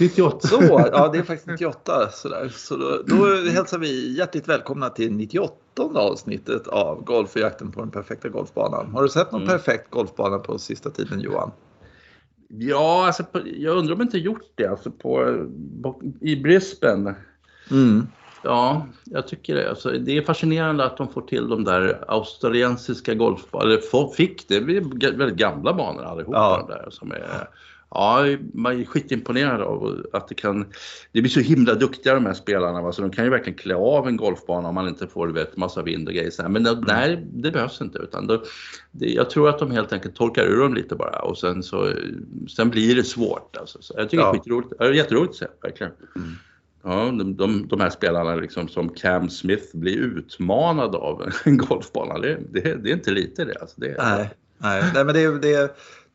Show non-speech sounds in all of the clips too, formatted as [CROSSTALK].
98. Så, ja det är faktiskt 98. Sådär. Så då, då hälsar vi hjärtligt välkomna till 98 avsnittet av Golf och jakten på den perfekta golfbanan. Har du sett någon Mm. perfekt golfbana på sista tiden Johan? Ja, alltså, jag undrar om jag inte gjort det alltså, på, på, i Brisbane. Mm. Ja, jag tycker det. Alltså, det är fascinerande att de får till de där australiensiska golfbanorna. Eller fick det, det är väldigt gamla banor allihopa Ja. de där. Som är, ja, man är skitimponerad av att det kan... Det blir så himla duktiga de här spelarna. Va? Så de kan ju verkligen klä av en golfbana om man inte får du vet, massa vind och grejer. Men det, nej, det behövs inte. Utan det, det, jag tror att de helt enkelt torkar ur dem lite bara och sen så sen blir det svårt. Alltså. Så jag tycker Ja. det är skitroligt. Det är jätteroligt att se, verkligen. Mm. Ja, de, de, de här spelarna liksom som Cam Smith blir utmanad av en [LAUGHS] golfbana. Det, det, det är inte lite det. Alltså det Nej, nej. nej men det, det, är-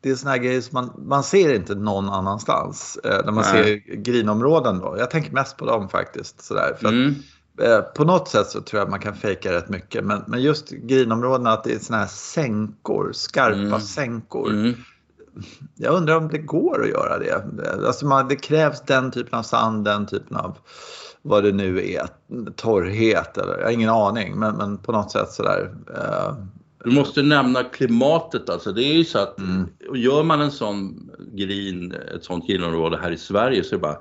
det är såna här grejer som man, man ser inte någon annanstans. Eh, när man Nej. ser grinområden då. Jag tänker mest på dem faktiskt. Sådär, för att, Mm. eh, på något sätt så tror jag man kan fejka rätt mycket. Men, men just grinområdena att det är såna här sänkor, skarpa Mm. sänkor. Mm. Jag undrar om det går att göra det. Alltså man, det krävs den typen av sand, den typen av vad det nu är, torrhet eller jag har ingen aning. Men, men på något sätt sådär. Eh, Du måste nämna klimatet alltså. Det är ju så att Mm. gör man en sån green, ett sånt grinområde här i Sverige så är det bara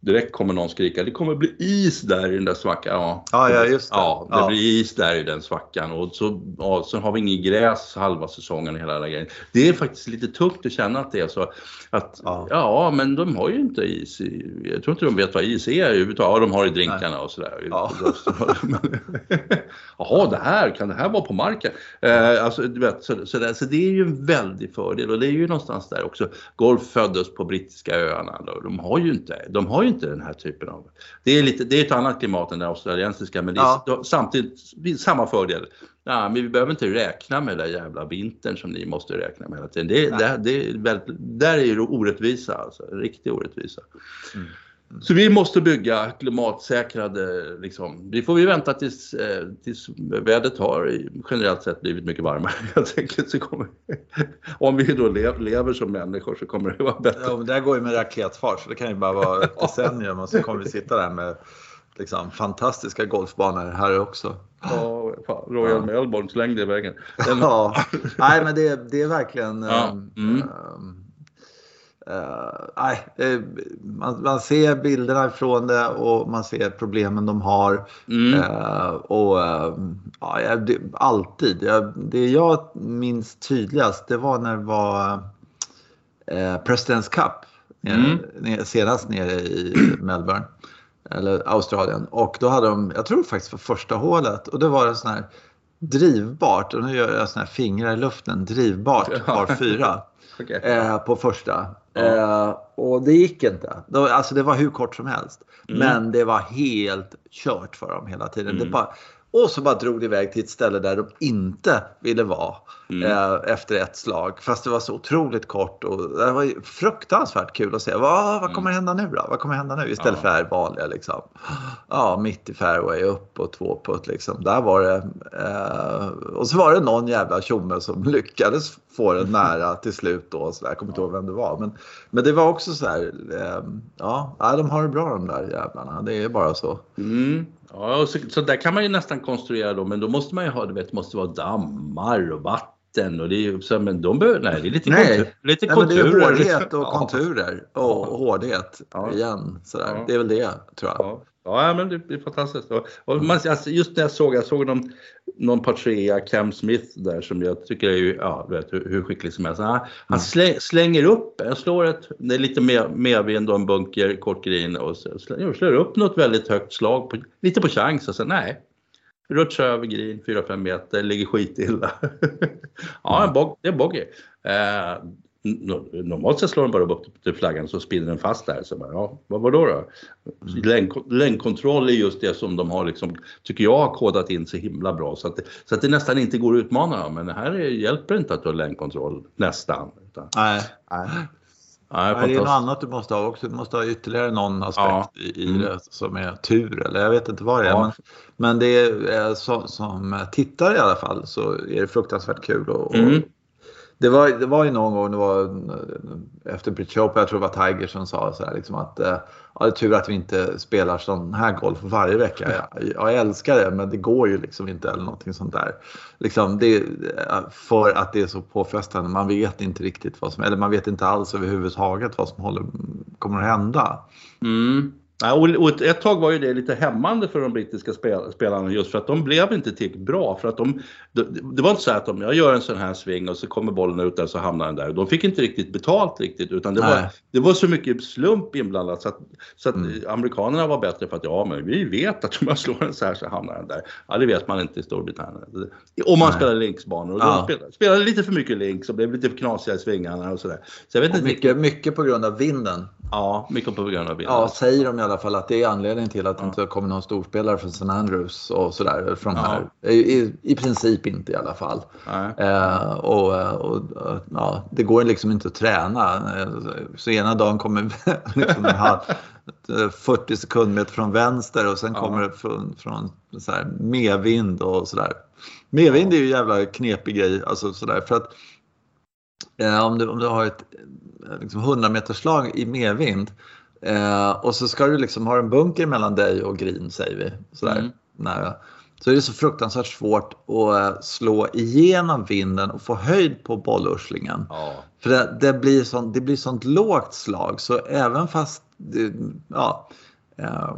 direkt kommer någon skrika det kommer bli is där i den där svackan. Ja, Ja, ja, just det. Ja, det Ja. blir is där i den svackan och så, ja, så har vi inget gräs halva säsongen och hela den grejen. Det är faktiskt lite tufft att känna att det är så. Att, Ja. ja. men de har ju inte is jag tror inte de vet vad is är överhuvudtaget. Ja, de har i drinkarna och sådär. Ja. [LAUGHS] Jaha, det här, kan det här vara på marken? Eh, alltså, du vet, så, så, där, så det är ju en väldig fördel och det är ju någonstans där också. Golf föddes på brittiska öarna. Då. De har ju inte, de har ju inte den här typen av... Det är, lite, det är ett annat klimat än det australiensiska men det är Ja. samtidigt samma fördel. Ja, men vi behöver inte räkna med den jävla vintern som ni måste räkna med hela tiden. Det, det, det är väldigt, där är det orättvisa, alltså, riktig orättvisa. Mm. Så vi måste bygga klimatsäkrade, liksom. Vi får vi vänta tills, eh, tills vädret har i- generellt sett blivit mycket varmare [LAUGHS] helt enkelt. Så kommer, [LAUGHS] om vi då lev, lever som människor så kommer det vara bättre. Ja, men det här går ju med raketfart så det kan ju bara vara ett [LAUGHS] decennium och så kommer vi sitta där med liksom, fantastiska golfbanor här också. Ja, fan, Royal Ja. Melbourne slängde iväg den. Ja, nej men det, det är verkligen... Ja, ehm, mm. eh, nej, eh, man, man ser bilderna ifrån det och man ser problemen de har. Mm. Eh, och ehm, ja, det, alltid. Jag, det jag minns tydligast det var när det var President's Cup. Mm. ner- senast nere i [CLEARS THROAT] Melbourne. Eller Australien. Och då hade de, jag tror faktiskt för första hålet. Och det var en sån här drivbart. Och nu gör jag såna här fingrar i luften. Drivbart par fyra. [LAUGHS] Okej. Eh, på första. Eh, och det gick inte. Alltså det var hur kort som helst. Mm. Men det var helt kört för dem hela tiden. Det Mm. bara, och så bara drog det iväg till ett ställe där de inte ville vara Mm. eh, efter ett slag. Fast det var så otroligt kort och det var fruktansvärt kul att se. Vad, vad kommer hända nu då? Vad kommer hända nu? Istället Mm. Ja. för här vanliga liksom. Ja, mitt i fairway, upp och två putt liksom. Där var det. Eh, och så var det någon jävla tjomme som [LAUGHS] lyckades få den [LAUGHS] nära till slut då. Så där. Jag kommer inte ihåg vem det var. Men, men det var också så här. Eh, ja, de har det bra de där jävlarna. Det är bara så. Mm. Ja, så, så där kan man ju nästan konstruera då, men då måste man ju ha, du vet, måste vara dammar och vatten och det är så, men de behöver, nej, det är lite, Nej. kontur, lite Nej, men det är konturer. hårdhet och konturer och hårdhet Ja. igen. Sådär. Ja. Det är väl det tror jag. Ja, ja men det blir fantastiskt. Och, man, alltså, just när jag såg, jag såg någon, någon par trea, Cam Smith där som jag tycker är ju, ja, vet hur, hur skicklig som helst. Han, Mm. han slä, slänger upp, jag slår ett, det är lite mer medvind och en bunker, kort green och så slänger, slår upp något väldigt högt slag, på, lite på chans och sen nej. Rutschar över green 4-5 meter, ligger skitilla. [LAUGHS] ja, en bog, det är bogey. Eh, normalt sett slår den bara upp till flaggan så spinner den fast där. Så bara, ja, vad var då? då? Längd, längdkontroll är just det som de har, liksom, tycker jag, har kodat in så himla bra. Så att, det, så att det nästan inte går att utmana dem. Men här är, hjälper det inte att du har längdkontroll, nästan. Utan, Nej. Nej. nej, det är något annat du måste ha också. Du måste ha ytterligare någon aspekt Ja. i, i Mm. det som är tur eller jag vet inte vad det är. Ja. Men, men det är, eh, som, som tittare i alla fall så är det fruktansvärt kul. Och Mm. Det var, det var ju någon gång, det var eh, efter British Open, jag tror det var Tiger som sa så här, liksom att eh, ja, det är tur att vi inte spelar sån här golf varje vecka. [LAUGHS] Jag, jag älskar det men det går ju liksom inte eller någonting sånt där. Liksom det, för att det är så påfrestande. Man vet inte riktigt vad som, eller man vet inte alls överhuvudtaget vad som håller, kommer att hända. Mm. Och ett tag var ju det lite hämmande för de brittiska spelarna just för att de blev inte tillräckligt bra. För att de, det var inte så att om jag gör en sån här sving och så kommer bollen ut där så hamnar den där. De fick inte riktigt betalt riktigt utan det, var, det var så mycket slump inblandat så att, så att mm. amerikanerna var bättre för att ja men vi vet att om jag slår den så här så hamnar den där. Ja det vet man inte i Storbritannien. Om man Nej. spelar linksbanor och ja. de spelade, spelade, lite för mycket links och blev lite för knasiga i svingarna och sådär. Så jag vet inte mycket, mycket på grund av vinden. Ja, mycket på grund av vinden. Ja, säger de i alla fall att det är anledningen till att det inte kommer någon storspelare från St. Andrews och sådär från ja. här. I, I, princip inte i alla fall. Eh, och, och, ja, det går liksom inte att träna. Så ena dagen kommer [LAUGHS] liksom en halv, 40 sekundmeter från vänster och sen ja. kommer det från, från så här medvind och sådär. Medvind är ju en jävla knepig grej. Alltså sådär, för att eh, om, du, om du har ett liksom 100 meters slag i medvind Eh, och så ska du liksom ha en bunker mellan dig och green säger vi. Sådär, mm. nära. Så är det så fruktansvärt svårt att eh, slå igenom vinden och få höjd på bollurslingen. Ja. För det, det, blir sånt, det blir sånt lågt slag så även fast du, ja, eh,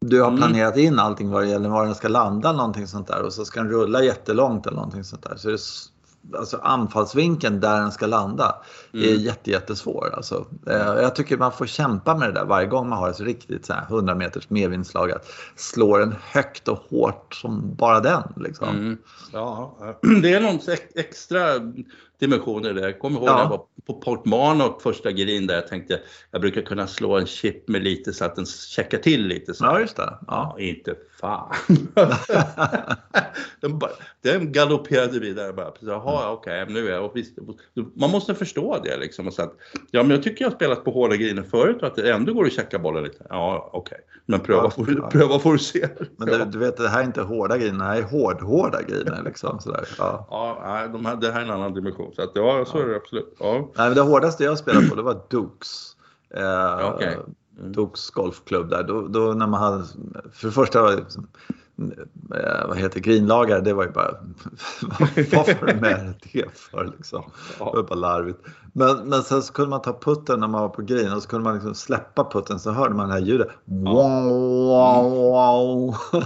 du har mm. planerat in allting vad det gäller var den ska landa någonting sånt där och så ska den rulla jättelångt eller någonting sånt där. Så är det alltså anfallsvinkeln där den ska landa mm. är jätte, jättesvår. Alltså, eh, jag tycker man får kämpa med det där varje gång man har ett riktigt så här 100 meters medvindslag. Att slå den högt och hårt som bara den. Liksom. Mm. Ja, [CLEARS THROAT] det är någon extra dimensioner där. Jag kommer ihåg ja. när jag var på Port första green där jag tänkte jag brukar kunna slå en chip med lite så att den checkar till lite. Så. Ja, just det. Ja. ja inte fan. [LAUGHS] den, bara, den galopperade vidare bara. Jaha, mm. okej, okay, nu är jag... Visst, man måste förstå det liksom. Och så att, ja, men jag tycker jag har spelat på hårda griner förut och att det ändå går att checka bollen lite. Ja, okej. Okay. Men pröva, ja, får, ja. pröva får du se. Men du, du, vet, det här är inte hårda griner, det här är hård-hårda griner. Liksom, sådär. Ja, ja de här, det här är en annan dimension. Så att, ja, så är det absolut. Ja. Nej, men det hårdaste jag spelade på det var Dukes. Eh, okay. Mm. Dukes golfklubb där. Då, då, när man hade, för det första liksom, eh, vad heter grinlagare, det var ju bara, [LAUGHS] vad får du med det för liksom? Det var bara larvigt. Men, men sen så kunde man ta putten när man var på green och så kunde man liksom släppa putten så hörde man det här ljudet. Wow, wow, wow. [LAUGHS]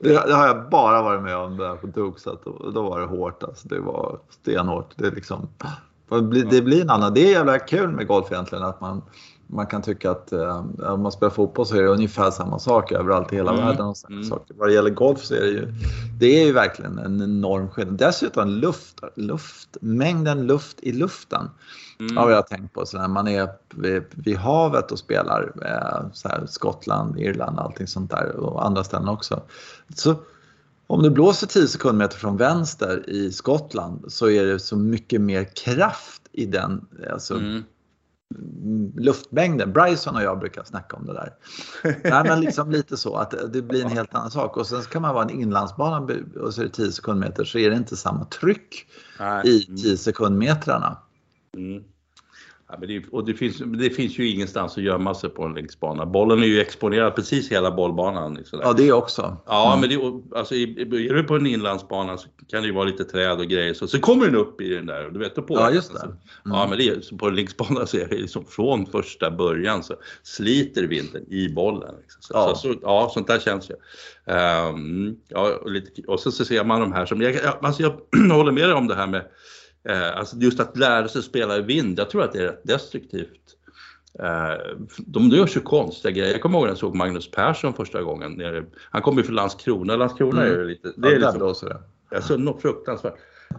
det, det, har jag bara varit med om där på Dukes, då, då var det hårt alltså. Det var stenhårt. Det, liksom, det blir en annan, det är jävla kul med golf egentligen att man man kan tycka att eh, om man spelar fotboll så är det ungefär samma sak överallt i hela mm. världen. Och mm. saker. Vad det gäller golf så är det ju, det är ju verkligen en enorm skillnad. Dessutom luft, luft, mängden luft i luften mm. har jag tänkt på. Så när man är vid, vid havet och spelar, eh, så här, Skottland, Irland, allting sånt där och andra ställen också. Så om det blåser 10 sekundmeter från vänster i Skottland så är det så mycket mer kraft i den, alltså, mm luftmängden. Bryson och jag brukar snacka om det där. [LAUGHS] Nej, men liksom lite så att det blir en helt annan sak. Och sen kan man vara en inlandsbana och så är det 10 sekundmeter så är det inte samma tryck Nej. i 10 sekundmetrarna. Mm. Ja, men det, och det finns, det finns ju ingenstans att gömma sig på en linksbana. Bollen är ju exponerad precis hela bollbanan. Liksom ja, det också. Ja, mm. men det, alltså, är du på en inlandsbana så kan det ju vara lite träd och grejer. Så, så kommer den upp i den där. Du vet, på ja, just det. Mm. Ja, men det, på en linksbana så är det liksom från första början så sliter vinden i bollen. Liksom. Så, ja. Så, ja, sånt där känns ju. Um, ja, och, lite, och så, så ser man de här som, jag, alltså jag [CLEARS THROAT] håller med dig om det här med alltså just att lära sig spela i vind, jag tror att det är rätt destruktivt. Eh, de gör så konstiga grejer. Jag kommer ihåg när jag såg Magnus Persson första gången. Han kommer ju från Landskrona. Landskrona mm. är lite... Det är ja, liksom. Alltså, något fruktansvärt.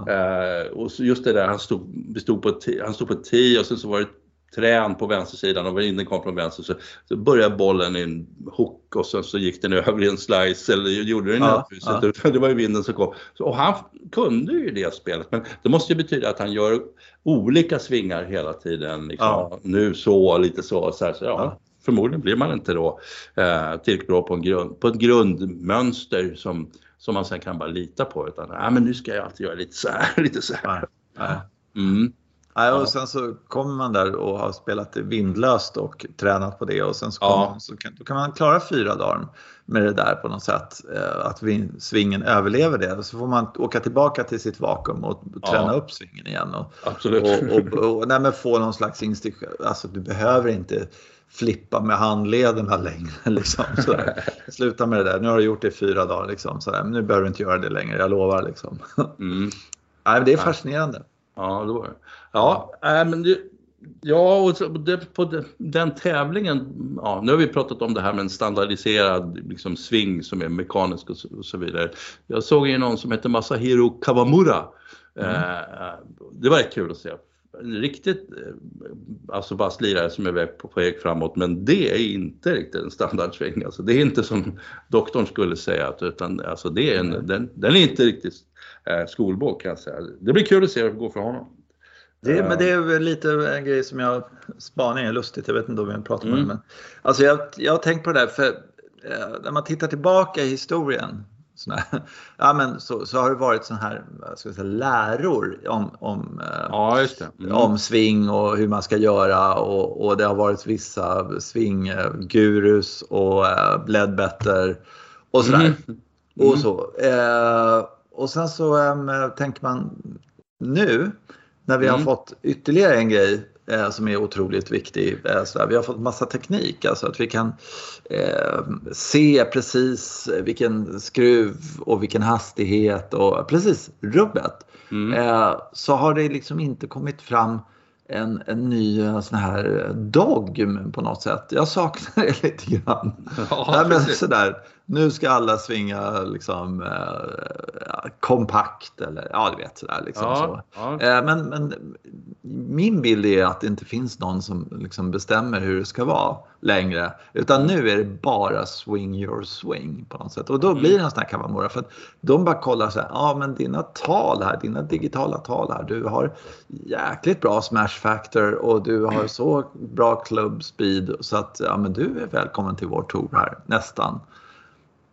Ja. Uh, och just det där, han stod, stod på ett, han stod på och sen så var det trän på vänstersidan och vinden kom från vänster så, så började bollen i en hook och sen så gick den över i en slice eller gjorde den ja, ja. Det var ju vinden som kom. Så, och han kunde ju det spelet men det måste ju betyda att han gör olika svingar hela tiden. Liksom. Ja. Nu så, lite så. så, här, så ja, Förmodligen blir man inte då eh, tillräckligt bra på, en grund, på ett grundmönster som som man sen kan bara lita på. Utan nej, men nu ska jag alltid göra lite så här, [LAUGHS] lite så här. Mm. Nej, och sen så kommer man där och har spelat vindlöst och tränat på det och sen så, Ja. kommer, så kan, kan man klara fyra dagar med det där på något sätt. Eh, att vin, svingen överlever det. Och så får man åka tillbaka till sitt vakuum och träna Ja. upp svingen igen. Och, Absolut. och, och, och nej, få någon slags instinkt. Alltså du behöver inte flippa med handlederna [LAUGHS] längre. Liksom, sådär. [LAUGHS] Sluta med det där. Nu har du gjort det i fyra dagar. Liksom, sådär. Men nu behöver du inte göra det längre, jag lovar. Liksom. Mm. [LAUGHS] Nej, det är fascinerande. Ja, det var det. Ja, äh, men det, ja och så, det, på de, den tävlingen, ja, nu har vi pratat om det här med en standardiserad liksom, sving som är mekanisk och så, och så vidare. Jag såg ju någon som heter Masahiro Kawamura. Eh, det var rätt kul att se. En riktigt eh, alltså basslirare som är på, på väg framåt men det är inte riktigt en standardsving. Alltså, det är inte som doktorn skulle säga att- utan alltså, det är en, den, den är inte riktigt skolbok kan jag säga. Det blir kul att se hur det går för honom. Det, men det är väl lite en grej som jag, spaning är lustigt, jag vet inte om vi har pratat om Mm. det. Men, alltså jag, jag har tänkt på det där, för eh, när man tittar tillbaka i historien såna [LAUGHS] ja, men så, så har det varit såna här ska jag säga, läror om, om, eh, Ja. Mm. om sving och hur man ska göra och, och det har varit vissa svinggurus och uh, Ledbetter och sådär. Mm. Och, så. Eh, och sen så em, tänker man nu när vi har Mm. fått ytterligare en grej eh, som är otroligt viktig. Eh, sådär. Vi har fått massa teknik, alltså att vi kan eh, se precis vilken skruv och vilken hastighet och precis rubbet. Mm. Eh, så har det liksom inte kommit fram en, en ny sån här dogm på något sätt. Jag saknar det [LAUGHS] lite grann. Ja, Nej, men sådär, nu ska alla svinga liksom eh, kompakt eller ja, du vet sådär. Liksom, Ja, så. ja. Eh, men, men min bild är att det inte finns någon som liksom bestämmer hur det ska vara längre. Utan nu är det bara swing your swing på något sätt. Och då blir det en sån här Kawamura. För att de bara kollar så här, ja men dina tal här, dina digitala tal här. Du har jäkligt bra smash factor och du har så bra club speed. Så att ja men du är välkommen till vår tour här, nästan.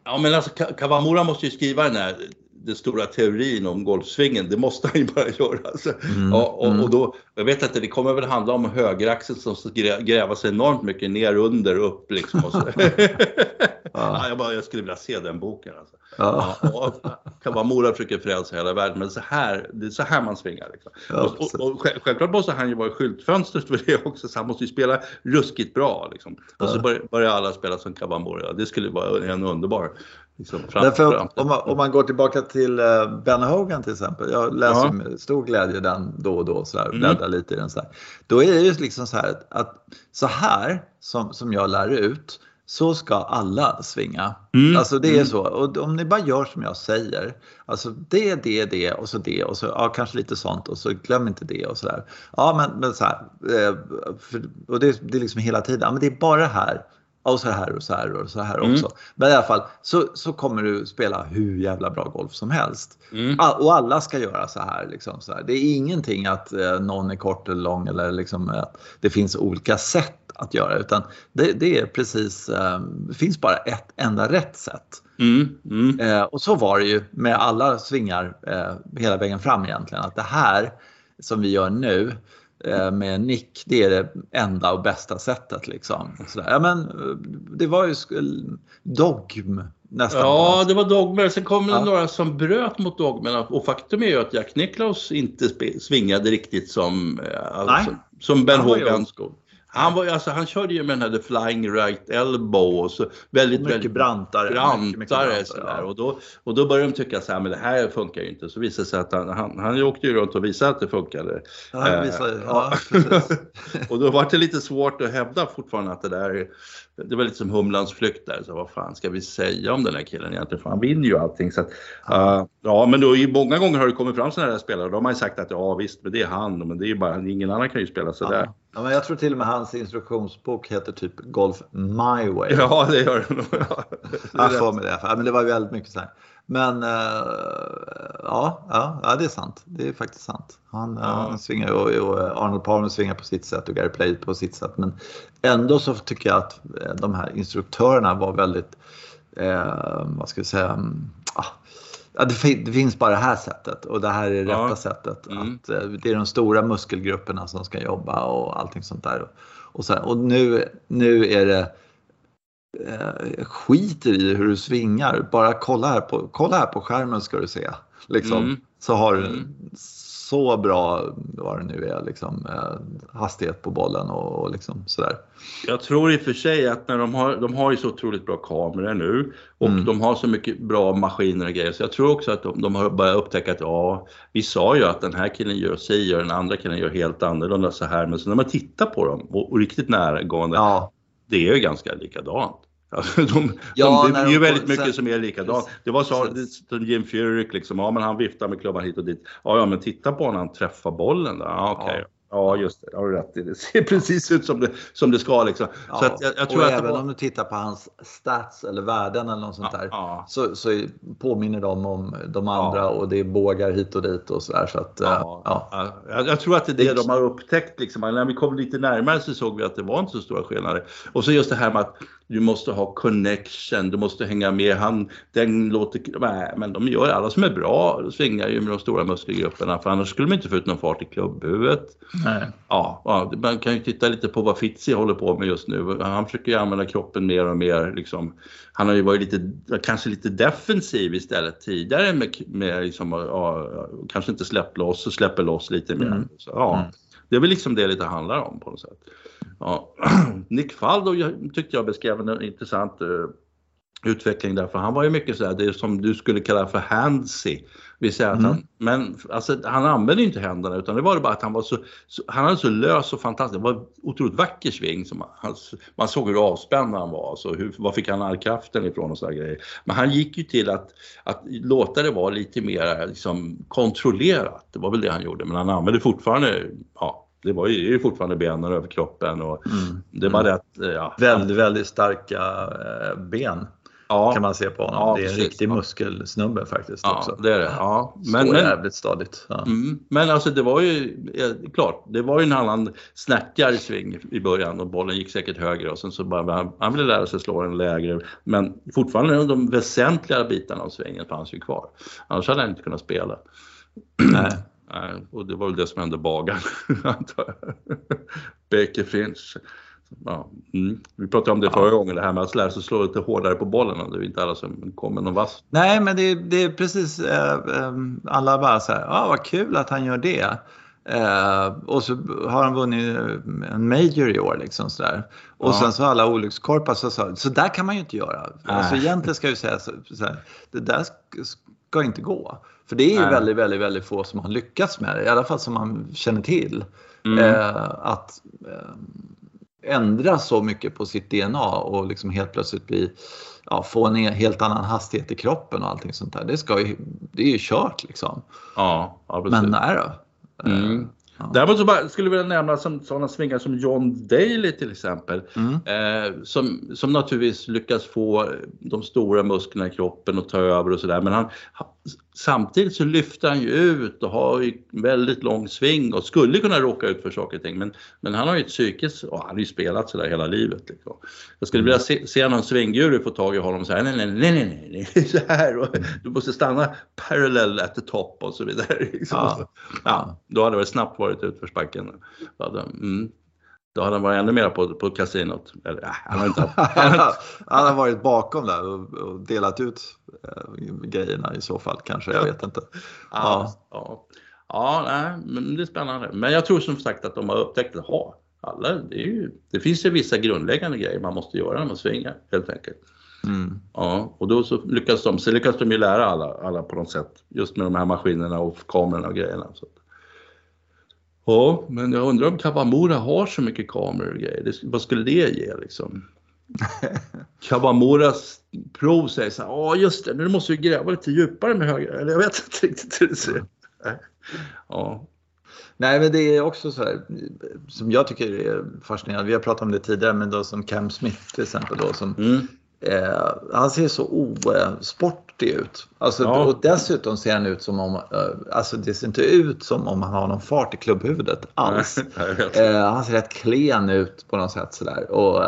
Ja, men alltså Kawamura måste ju skriva den här den stora teorin om golfsvingen, det måste han ju bara [LAUGHS] göra. Alltså. Ja, och, och då, jag vet att det kommer väl handla om högeraxeln som ska grä- gräva sig enormt mycket ner, under, upp liksom. Och så. [LAUGHS] ja, jag, bara, jag skulle vilja se den boken. Alltså. Ja. Ja, och Kawamura försöker frälsa hela världen, men så här, det är så här man svingar. Liksom. Och, och, och själv- självklart måste han ju vara i skyltfönstret för det också, så han måste ju spela ruskigt bra. Liksom. Och så Ja. börjar, börjar alla spela som Kawamura. Det skulle vara en underbar liksom, Därför, om, man, om man går tillbaka till eh, Ben Hogan till exempel. Jag läser Ja. med stor glädje den då och då. Så här, Mm. bläddrar lite i den. Så här. Då är det ju liksom så här att, att så här som, som jag lär ut så ska alla svinga. Mm. Alltså det är Mm. så. Och om ni bara gör som jag säger. Alltså det, det, det och så det och så ja, kanske lite sånt och så glöm inte det och så där. Ja men, men så här. Eh, för, och det, det är liksom hela tiden. Ja, men det är bara här. Och så här och så här och så här Mm. också. Men i alla fall så, så kommer du spela hur jävla bra golf som helst. Mm. All, och alla ska göra så här, liksom, så här. Det är ingenting att eh, någon är kort eller lång eller liksom, att det finns olika sätt att göra utan det, det är precis, eh, det finns bara ett enda rätt sätt. Mm. Mm. Eh, och så var det ju med alla svingar eh, hela vägen fram egentligen. Att det här som vi gör nu eh, med nick, det är det enda och bästa sättet. Liksom. Sådär. Ja, men, eh, det var ju dogm nästan. Ja, det var dogmer. Sen kom det Ja. några som bröt mot dogmerna. Och faktum är ju att Jack Nicklaus inte svingade riktigt som, eh, alltså, som Ben Hogan. Han, var, alltså, han körde ju med den här the flying right elbow och så väldigt, Mycket väldigt brantare. brantare. Mycket, mycket brantare, sådär. ja. Och, då, och då började de tycka så här, men det här funkar ju inte. Så visade det sig att han, han, han åkte ju runt och visade att det funkade. Ja, det Eh, visar- ja. ja, precis. [LAUGHS] och då var det lite svårt att hävda fortfarande att det där, det var lite som Humlans flykt där. Så vad fan ska vi säga om den här killen egentligen? För han vinner ju allting. Så att, ja. ja, men då, många gånger har det kommit fram sådana här spelare. De har ju sagt att ja visst, men det är han. Men det är ju bara, ingen annan kan ju spela sådär. Ja. Ja, men jag tror till och med hans instruktionsbok heter typ Golf My Way. Ja, det gör det nog. Ja. [LAUGHS] Jag rätt. får med det. Ja, men det var väldigt mycket så här. Men eh, ja, ja, ja, det är sant. Det är faktiskt sant. Han, Ja. han svingar och, och Arnold Palmer svingar på sitt sätt och Gary Play på sitt sätt. Men ändå så tycker jag att eh, de här instruktörerna var väldigt, eh, vad ska vi säga, mm, Ja, det, finns bara det här sättet och det här är det ja. rätta sättet. Mm. Att, eh, det är de stora muskelgrupperna som ska jobba och allting sånt där. Och, så, och nu, nu är det eh, skiter i hur du svingar. Bara kolla här på, kolla här på skärmen ska du se. Liksom. Mm. Så har du mm. så bra, vad det nu är, liksom, eh, hastighet på bollen och, och liksom sådär. Jag tror i och för sig att när de har, de har ju så otroligt bra kameror nu och mm. de har så mycket bra maskiner och grejer så jag tror också att de, de har börjat upptäcka att ja, vi sa ju att den här killen gör sig och den andra killen gör helt annorlunda så här men så när man tittar på dem och, och riktigt närgående, ja. Det är ju ganska likadant. [LAUGHS] Alltså, de, ja, de, det är ju väldigt mycket sen, som är likadant. Det var så som Jim Furyk liksom, ja men han viftar med klubban hit och dit. Ja, ja men titta på när han träffar bollen där. Ja, okay. ja. Ja, just det. Har du rätt i. Det ser [LAUGHS] precis ut som det, som det ska. Liksom. Ja, så att jag, jag tror och att även var... om du tittar på hans stats eller värden eller något sånt ja, där ja. Så, så påminner de om de andra och det är bågar hit och dit och sådär. Så att, ja, Jag, jag, tror att det är det de har upptäckt. Liksom. När vi kom lite närmare så såg vi att det var inte så stora skillnader. Och så just det här med att du måste ha connection, du måste hänga med. Han, den låter, nej, men de gör alla som är bra, svingar ju med de stora muskelgrupperna för annars skulle man inte få ut någon fart i klubbhuvudet. Nej. Ja, ja, man kan ju titta lite på vad Fitzi håller på med just nu. Han försöker ju använda kroppen mer och mer. Liksom. Han har ju varit lite, kanske lite defensiv istället tidigare med, med liksom, ja, kanske inte släppt loss och släpper loss lite mer. Mm. Så, ja. Mm. Det är väl liksom det lite handlar om på något sätt. Ja. [CLEARS THROAT] Nick Faldo tyckte jag beskrev en intressant uh, utveckling där, för han var ju mycket sådär, det som du skulle kalla för handsy. Vi säger att mm. han, men alltså, han använde inte händerna utan det var bara att han var så, så han hade så lös och fantastisk, det var otroligt vacker sving. Som han, man såg hur avspänd han var, så hur, var fick han all kraften ifrån och sådär grejer. Men han gick ju till att, att låta det vara lite mer liksom, kontrollerat, det var väl det han gjorde, men han använde fortfarande, ja, det var ju, fortfarande benen över kroppen och mm. det var mm. rätt, ja. Väldigt, väldigt starka eh, ben. Ja. Kan man se på honom. Ja, det är en precis. riktig muskelsnubbe faktiskt. Ja, också. det är det. Ja. Men, Står men, jävligt stadigt. Ja. Mm, men alltså det var ju klart, det var ju en annan snärtigare sving i början och bollen gick säkert högre och sen så bara han, han ville lära sig slå den lägre. Men fortfarande de väsentliga bitarna av svingen fanns ju kvar. Annars hade han inte kunnat spela. Nej. Och det var väl det som hände Bagan, antar jag. Baker Finch. Ja, mm. Vi pratade om det förra ja. gången, det här med att lära sig slå lite hårdare på bollen. Det är inte alla som kommer någon vass. Nej, men det, det är precis, eh, alla bara så här, ah, vad kul att han gör det. Eh, och så har han vunnit en major i år. Liksom, så där. Och ja. sen så alla olyckskorpar så sa så där kan man ju inte göra. Alltså, egentligen ska jag säga så, så här, det där ska inte gå. För det är ju väldigt, väldigt, väldigt få som har lyckats med det, i alla fall som man känner till. Mm. Eh, att eh, ändra så mycket på sitt DNA och liksom helt plötsligt bli, ja, få en helt annan hastighet i kroppen och allting sånt där. Det, ska ju, det är ju kört liksom. Ja, ja precis. Men nej då. Mm. Eh, Ja. Däremot så bara, skulle jag vilja nämna som, sådana svingar som John Daly till exempel. Mm. Eh, som, som naturligtvis lyckas få de stora musklerna i kroppen att ta över och sådär. Men han, samtidigt så lyfter han ju ut och har ju väldigt lång sving och skulle kunna råka ut för saker och ting. Men, men han har ju ett psyke, och han har ju spelat sådär hela livet. Liksom. Jag skulle vilja se, se någon svingguru få tag i honom och säga nej, nej, nej, nej, nej, nej, [LAUGHS] så här och du måste stanna parallel at the top och så vidare. Liksom. Ja. ja. då hade det snabbt varit utförsbacken. Mm. Då hade han varit ännu mer på, på kasinot. Eller, äh, han, har inte, [LAUGHS] han, har varit bakom där och, och delat ut grejerna i så fall kanske. Jag vet inte. Ja, ja. ja. nej, men det är spännande. Men jag tror som sagt att de har upptäckt att ha alla, det, ju, det, finns ju vissa grundläggande grejer man måste göra när man svingar helt enkelt. Mm. Ja, och då så lyckas de, så lyckas de ju lära alla, alla på något sätt just med de här maskinerna och kamerorna och grejerna. Så. Ja, men jag undrar om Kawamura har så mycket kameror och grejer. Det, vad skulle det ge liksom? Kawamuras prov säger så här, ja just det, nu måste vi gräva lite djupare med höger. Eller jag vet inte riktigt hur det ser ut. Ja. Nej, men det är också så här som jag tycker är fascinerande. Vi har pratat om det tidigare, men då som Cam Smith till exempel då som mm. Eh, han ser så osportig ut. Alltså, ja. Och dessutom ser han ut som om, eh, alltså det ser inte ut som om han har någon fart i klubbhuvudet alls. eh, han ser rätt klen ut på något sätt sådär. Och,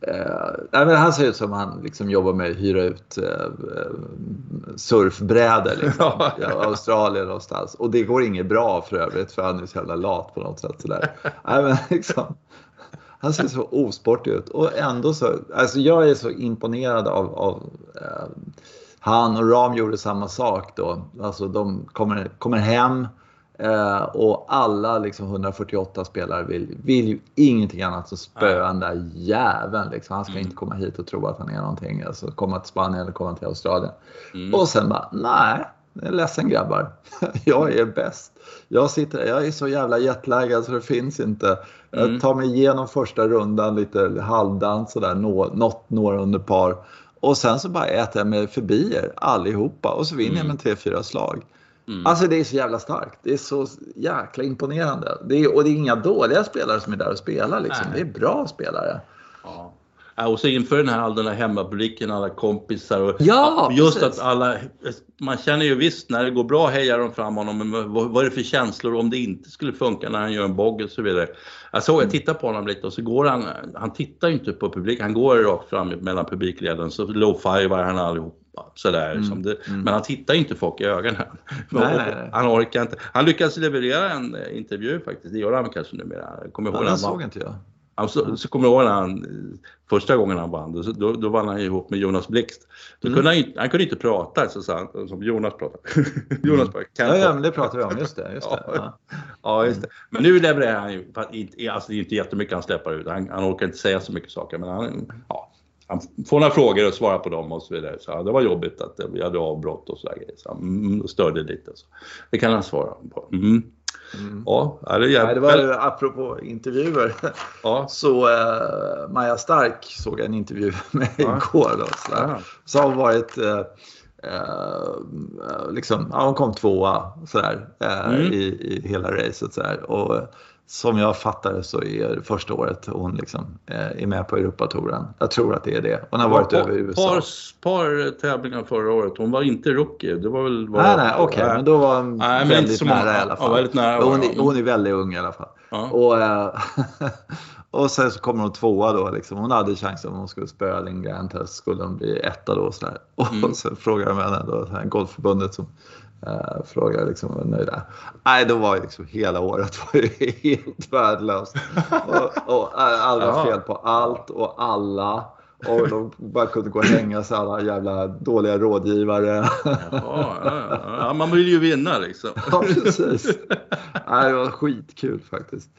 eh, men han ser ut som han liksom jobbar med att hyra ut eh, surfbrädor liksom, [LAUGHS] i Australien någonstans. Och det går inget bra för övrigt för han är så jävla lat på något sätt. Sådär. nej, men [LAUGHS] liksom, han ser så osportig ut och ändå så, alltså jag är så imponerad av, av eh, han och Ram gjorde samma sak då. Alltså de kommer, kommer hem eh, och alla liksom 148 spelare vill, vill ju ingenting annat än spöa den där jäveln. Liksom. Han ska mm. inte komma hit och tro att han är någonting. Alltså komma till Spanien eller komma till Australien. Mm. Och sen bara, nej, jag är ledsen grabbar. [LAUGHS] Jag är bäst. Jag, sitter, jag är så jävla jetlaggad så det finns inte. Jag mm. tar mig igenom första rundan lite halvdant sådär, nå, något några under par. Och sen så bara äter jag mig förbi er allihopa och så vinner mm. jag med tre, fyra slag. Mm. Alltså det är så jävla starkt. Det är så jäkla imponerande. Det är, och det är inga dåliga spelare som är där och spelar liksom. Det är bra spelare. Ja. Och så inför den här, all den här hemmapubliken, alla kompisar och ja, just precis. att alla, man känner ju visst när det går bra hejar de fram honom, men vad, vad är det för känslor om det inte skulle funka när han gör en bogey och så vidare. Jag såg, jag mm. tittade på honom lite och så går han, han tittar ju inte på publiken, han går rakt fram mellan publikleden så low-fivar han allihop sådär. Mm, som det, mm. Men han tittar inte folk i ögonen. [LAUGHS] Nej, nej, nej. Han orkar inte. Han lyckas leverera en eh, intervju faktiskt, det gör han kanske numera. Kommer ja, den såg inte jag. Så, så kommer jag ihåg när han, första gången han vann, då, då vann han ihop med Jonas Blixt. Då mm. kunde han, han kunde inte prata så sa han, som Jonas pratar. [LAUGHS] Jonas bara, kan ja, ja, men det pratar vi om, just det. [LAUGHS] Just det. Ja. ja, just det. Men nu levererar han ju, alltså det är inte jättemycket han släpper ut, han, han orkar inte säga så mycket saker, men han, ja, han får några frågor och svarar på dem och så vidare. Så det var jobbigt att vi hade avbrott och sådär. Så mm, störde lite. Så. Det kan han svara på. Mm. Mm. Ja, det, är Nej, det var apropå intervjuer. Ja. [LAUGHS] Så eh, Maja Stark såg jag en intervju med ja. igår. Då, sådär. Ja. Så har varit eh, eh, liksom, ja, hon kom tvåa sådär, eh, mm. i, i hela racet. Sådär. Och som jag fattar så är det första året hon liksom eh, är med på Europatouren. Jag tror att det är det. Hon har varit par, över USA. Par, par tävlingar förra året. Hon var inte rookie. Det var väl bara, nej, nej, okej. Okay. Men då var hon nej, väldigt nära många, i alla fall. Ja, väldigt nära hon, hon är väldigt ung i alla fall. Ja. Och, [LAUGHS] och sen så kommer hon tvåa då. Liksom. Hon hade chansen om hon skulle spöa Lindgren. Skulle hon bli etta då. Och, sådär. och mm. sen frågar de henne, då, Golfförbundet som Uh, frågar liksom är nöjd Nej, då var ju liksom hela året [LAUGHS] var ju helt värdelöst. Och, och alla ja. fel på allt och alla. Och de bara kunde gå och hänga sig alla jävla dåliga rådgivare. Ja, ja, ja. man vill ju vinna liksom. Ja, precis. Nej, det var skitkul faktiskt.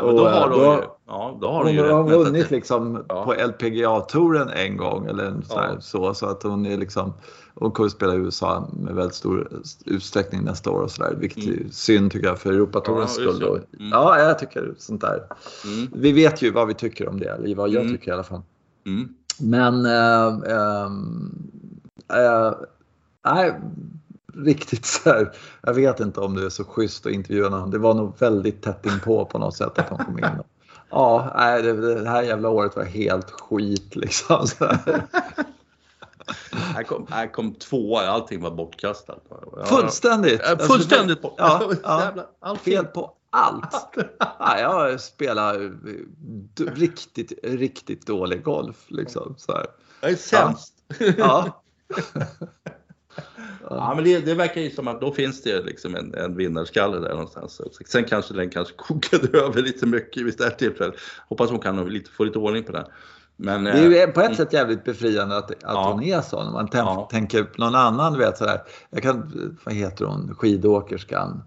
Ja, och, då har hon ju, ja, då har hon ju har vunnit liksom ja. på LPGA-touren en gång eller så, ja. så, så att hon är liksom hon kommer spela i USA med väldigt stor utsträckning nästa år och sådär. Vilket mm. är synd tycker jag för Europatourens ja, skull. Mm. Ja, jag tycker sånt där. Mm. Vi vet ju vad vi tycker om det, eller vad jag mm. tycker i alla fall. Mm. Men äh, äh, äh, riktigt så här, jag vet inte om det är så schysst att intervjua någon. Det var nog väldigt tätt inpå på något sätt att de kom in. Ja, nej, det, här jävla året var helt skit liksom. Här kom, här kom tvåa, allting var bortkastat. Ja, fullständigt! Ja, fullständigt bort. Ja, ja, fel på allt. ja, jag spelar riktigt, riktigt dålig golf. Liksom, så här. Jag är sämst. Ja. Ja, [LAUGHS] men det, det, verkar ju som att då finns det liksom en, en vinnarskalle där någonstans. Sen kanske den kanske [LAUGHS] kokade över lite mycket vid det här tillfället. Hoppas hon kan lite, få lite ordning på den. Men, det är ju på ett mm. sätt jävligt befriande att, att ja. hon är så. När man tänk, ja. tänker på någon annan, vet sådär. Jag kan, vad heter hon, skidåkerskan.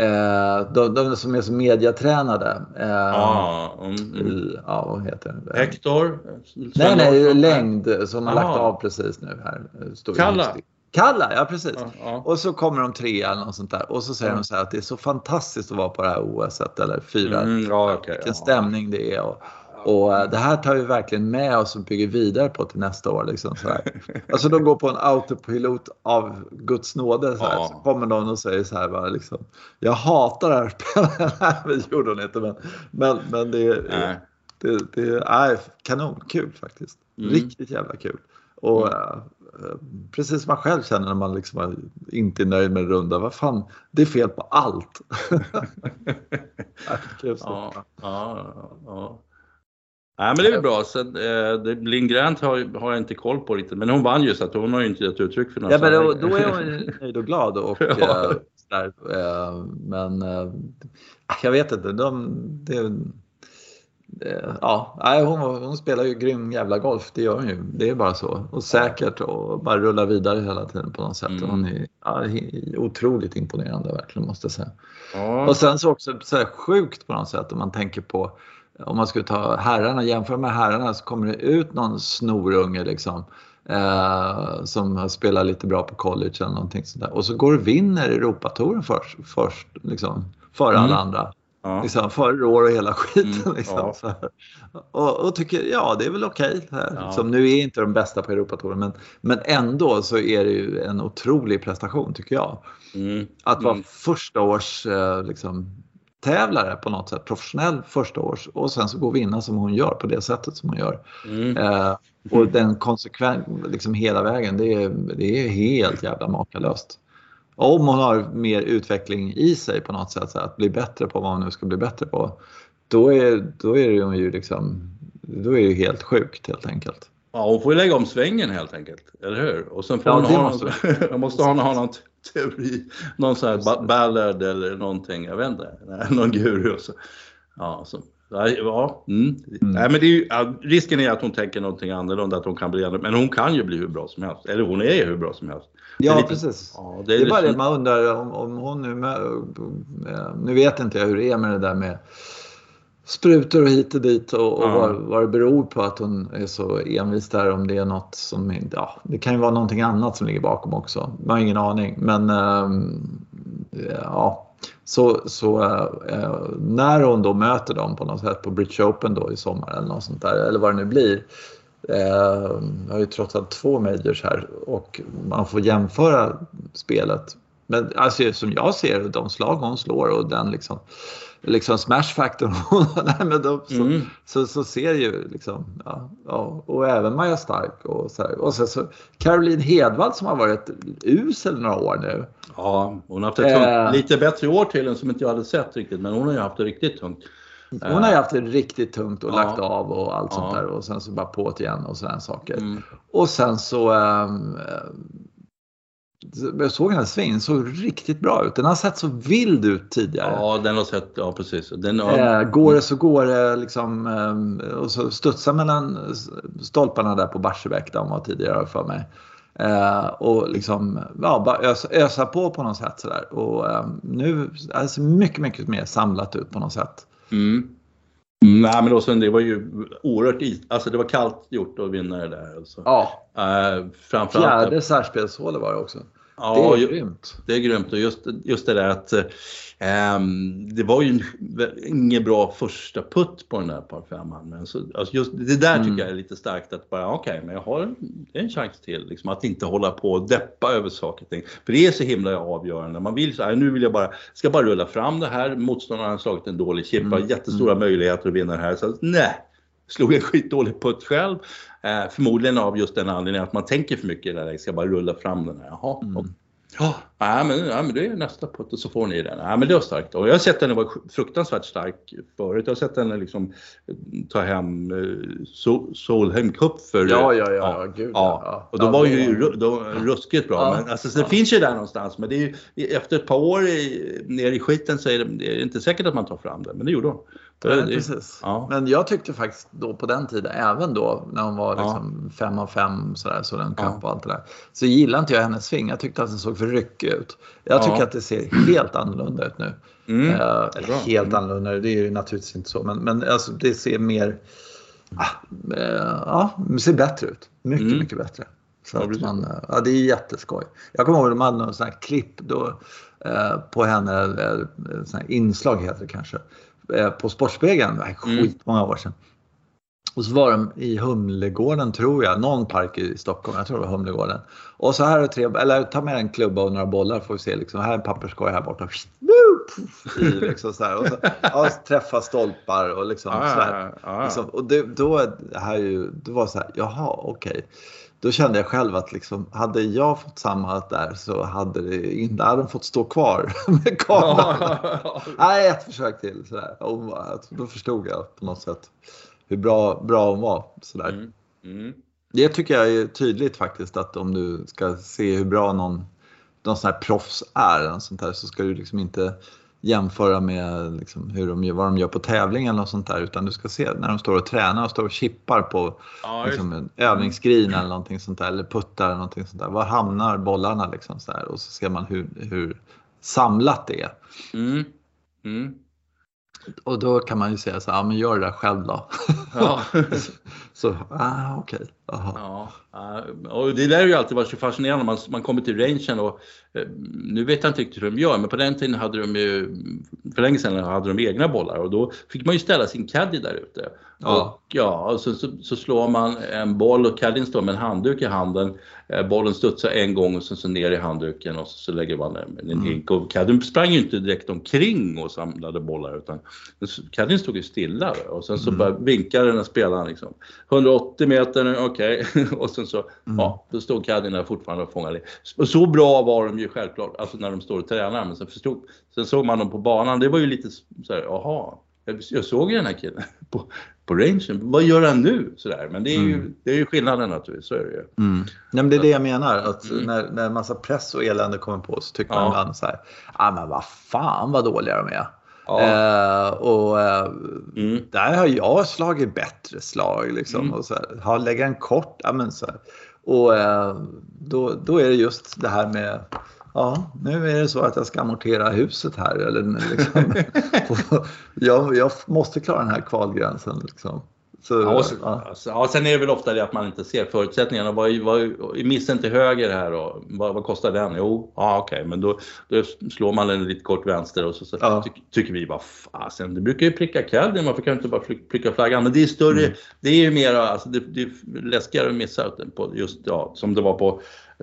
Eh, de, de, som är så mediatränade. Eh, ja, mm, ja, vad heter det? Hector? Nej, nej, längd som har lagt av precis nu här. Kalla? Kalla, ja precis. Ja, ja. Och så kommer de trea eller något sånt där. Och så säger ja. de så här att det är så fantastiskt att vara på det här OSet eller fyra. Mm, ja, okay, Vilken stämning det är. Och, och eh, det här tar vi verkligen med oss och bygger vidare på till nästa år. Liksom, så här. [LAUGHS] Alltså de går på en autopilot av Guds nåde. Så, här. så kommer någon och säger så här bara liksom. Jag hatar det här spelet. [LAUGHS] Det gjorde hon inte men, men, men det, är, det, det är kanonkul faktiskt. Mm. Riktigt jävla kul. Och mm. äh, precis som man själv känner när man liksom inte är nöjd med en runda. Vad fan, det är fel på allt. [LAUGHS] ja, ja, ja. Nej, men det är bra. Sen, eh, Lindgren har, har jag inte koll på riktigt, men hon vann ju så att hon har ju inte gett uttryck för något. Ja, men då, då är hon [LAUGHS] nöjd och glad. Och, Ja. eh, där, eh, men eh, jag vet inte. De, det, eh, ja, nej, hon, hon spelar ju grym jävla golf. Det gör hon ju. Det är bara så. Och säkert och bara rullar vidare hela tiden på något sätt. Mm. Hon är ja, otroligt imponerande verkligen måste jag säga. Ja. Och sen så också så här sjukt på något sätt om man tänker på om man skulle ta herrarna, jämföra med herrarna så kommer det ut någon snorunge liksom. Eh, som har spelat lite bra på college eller någonting sådär. Och så går och vinner Europatouren först, först liksom, före Mm. alla andra. Ja. Liksom, före år och hela skiten. Mm, liksom, ja. och, och tycker, ja det är väl okej. här. Ja. Liksom, nu är inte de bästa på Europatouren men, men ändå så är det ju en otrolig prestation tycker jag. Mm. Att vara Mm. första års eh, liksom, tävlare på något sätt, professionell första års och sen så gå och vinna som hon gör på det sättet som hon gör. Mm. Eh, och den konsekvent, liksom hela vägen, det är, det är helt jävla makalöst. Om hon har mer utveckling i sig på något sätt, så att bli bättre på vad hon nu ska bli bättre på, då är, då är det ju liksom, då är det ju helt sjukt helt enkelt. Ja, hon får ju lägga om svängen helt enkelt, eller hur? Och sen får Ja, hon ha, måste. Någon, [LAUGHS] måste hon ha någon teori, någon sån här ba- ballad eller någonting, jag vet inte, [LAUGHS] någon guru. och Så. Ja, så, ja, ja, mm. Nej, men det är ju, risken är att hon tänker någonting annorlunda, att hon kan bli ännu- men hon kan ju bli hur bra som helst, eller hon är ju hur bra som helst. Det är Ja, lite- precis. Ja, Det är bara lite- det man undrar om, om hon nu med, Nu vet inte jag hur det är med det där med sprutor och hit och dit och, och Ja. vad, vad det beror på att hon är så envis där. Om det är något som, inte- ja, det kan ju vara någonting annat som ligger bakom också. Man har ingen aning. Men ehm, ja, så, så eh, när hon då möter dem på något sätt på British Open då i sommar eller något sånt där, eller vad det nu blir. Eh, jag har ju trots allt två majors här och man får jämföra spelet. Men alltså, som jag ser de slag hon slår och den liksom, liksom smashfaktorn [LAUGHS] hon men de, så, Mm. så, så ser ju liksom, ja, ja, och även Maja Stark och så här. Och sen så Caroline Hedvall som har varit usel några år nu. Ja, hon har haft ett Eh. lite bättre år till än som inte jag hade sett riktigt, men hon har ju haft det riktigt tungt. Hon har ju haft det riktigt tungt och Ja. lagt av och allt sånt Ja. där och sen så bara på igen och sådana saker. Mm. Och sen så eh, jag såg hennes sving, den såg riktigt bra ut. Den har sett så vild ut tidigare. Ja, den har sett, ja precis. Den har, Eh, går det så går det liksom eh, och så studsa mellan stolparna där på Barsebäck där hon var tidigare för mig. Eh, och liksom ja, bara ösa, ösa på på något sätt sådär. Och eh, nu är det ser mycket, mycket mer samlat ut på något sätt. Mm. Nej men då sen det var ju oerhört is, alltså det var kallt gjort att vinna det där. Alltså. Ja, Eh, framförallt, fjärde särspelshålet var det också. Ja, det är grymt. det är grymt och just, just det där att ehm, det var ju en, ingen bra första putt på den där par femman. Men så, alltså just det där tycker Mm. jag är lite starkt att bara okej, men jag har en, en chans till. Liksom, att inte hålla på och deppa över saker och ting. För det är så himla avgörande. Man vill så här, nu vill jag bara, ska bara rulla fram det här. Motståndaren har slagit en dålig chip, Mm. jättestora möjligheter att vinna det här. Så nej, slog en skitdålig putt själv. Eh, förmodligen av just den anledningen att man tänker för mycket i det ska bara rulla fram den här. Jaha, Mm. och- Ja, nej, men, nej, men det är nästa putt och så får ni den. Nej, men det var starkt. Och jag har sett henne vara fruktansvärt stark förut. Jag har sett henne liksom ta hem eh, Sol- Solheim Cup för... Ja, ja, ja, gud, ja. ja. Och då Ja, var ju då, ruskigt bra. Ja. Men alltså, så det Ja. finns ju där någonstans. Men det är ju, efter ett par år i, ner i skiten så är det, det är inte säkert att man tar fram det. Men det gjorde hon. Det- precis. ja. Men jag tyckte faktiskt då på den tiden, även då när hon var Ja. liksom fem av fem sådär, så den Ja. cup och allt det där. Så gillade inte jag hennes sving. Jag tyckte att den såg för ryckig ut. Jag tycker Ja. att det ser helt annorlunda ut nu. Mm. Eh, eller helt annorlunda, det är ju naturligtvis inte så. Men, men alltså, det ser mer, ah, eh, ja, det ser bättre ut. Mycket, Mm. mycket bättre. Så Ja, att man, eh, ja, det är jätteskoj. Jag kommer ihåg att de hade någon sån här klipp då, eh, på henne, eller eh, sån inslag heter det kanske, på Sportspegeln, det var Mm. skitmånga år sedan. Och så var de i Humlegården tror jag, någon park i Stockholm, jag tror det var Humlegården. Och så här är tre, eller ta med en klubba och några bollar får vi se liksom, här är en papperskorg här borta. I, liksom så här. Och så, ja, träffa stolpar och liksom Ja, så här. ja. Liksom, och det, då, det här är ju, det var så här, jaha okej. Då kände jag själv att liksom, hade jag fått samma där så hade det inte, hade de fått stå kvar [LAUGHS] med kameran. Nej, ett försök till. Sådär. Och då förstod jag på något sätt hur bra, bra hon var. Sådär. Mm. Mm. Det tycker jag är tydligt faktiskt att om du ska se hur bra någon, någon sån här proffs är eller sånt där, så ska du liksom inte jämföra med liksom hur de, vad de gör på tävling eller något sånt där utan du ska se när de står och tränar och står och chippar på Ja, liksom, en övningsskrin eller någonting sånt där eller puttar eller någonting sånt där. Var hamnar bollarna liksom så där? och så ser man hur, hur samlat det är. Mm. Mm. Och då kan man ju säga så här, ja men gör det där själv då. Ja. [LAUGHS] [LAUGHS] så, ah okej. Jaha. Ja, ja, och det där är ju alltid varit så fascinerande. Man, man kommer till rangen och eh, nu vet jag inte riktigt hur de gör, men på den tiden hade de ju, för länge sedan hade de egna bollar och då fick man ju ställa sin caddy där ute. Ja. Och, ja, och så, så, så slår man en boll och caddien står med en handduk i handen. Eh, bollen studsar en gång och sen så ner i handduken och så, så lägger man en, Mm. hink. Och caddien sprang ju inte direkt omkring och samlade bollar utan caddien stod ju stilla och sen så Mm. bara vinkade den här spelaren liksom. 180 meter, okej. [LAUGHS] och sen så, Mm. ja, då stod där fortfarande och fångade. Och så bra var de ju självklart, alltså när de står och tränar. Men sen, förstod, sen såg man dem på banan, det var ju lite så här, jaha. Jag, jag såg ju den här killen [LAUGHS] på, på rangen, vad gör han nu? Så där. Men det är, ju, Mm. det är ju skillnaden naturligtvis, så är det ju. Mm. Nej, men det är det jag menar, att Mm. när, när massa press och elände kommer på så tycker man Ja. ibland så här, ah, men vad fan vad dåliga de är. Ja. Eh, och eh, Mm. där har jag slagit bättre slag liksom. Mm. Och så här, har lägger en kort, ja men så här. Och eh, då, då är det just det här med Ja, nu är det så att jag ska amortera huset här. Eller liksom, [LAUGHS] [LAUGHS] jag, jag måste klara den här kvalgränsen. Liksom. Så, Ja, och så, ja. ja, sen är det väl ofta det att man inte ser förutsättningarna. Vad, vad, missen till höger här och vad, vad kostar den? Jo, ja okej, men då, då slår man den lite kort vänster och så, så Ja. ty, tycker vi bara fasen, det brukar ju pricka cadden, varför kan du inte bara pricka flaggan? Men det är större, Mm. det är ju mer, alltså det, det är läskigare att missa på just, ja, som det var på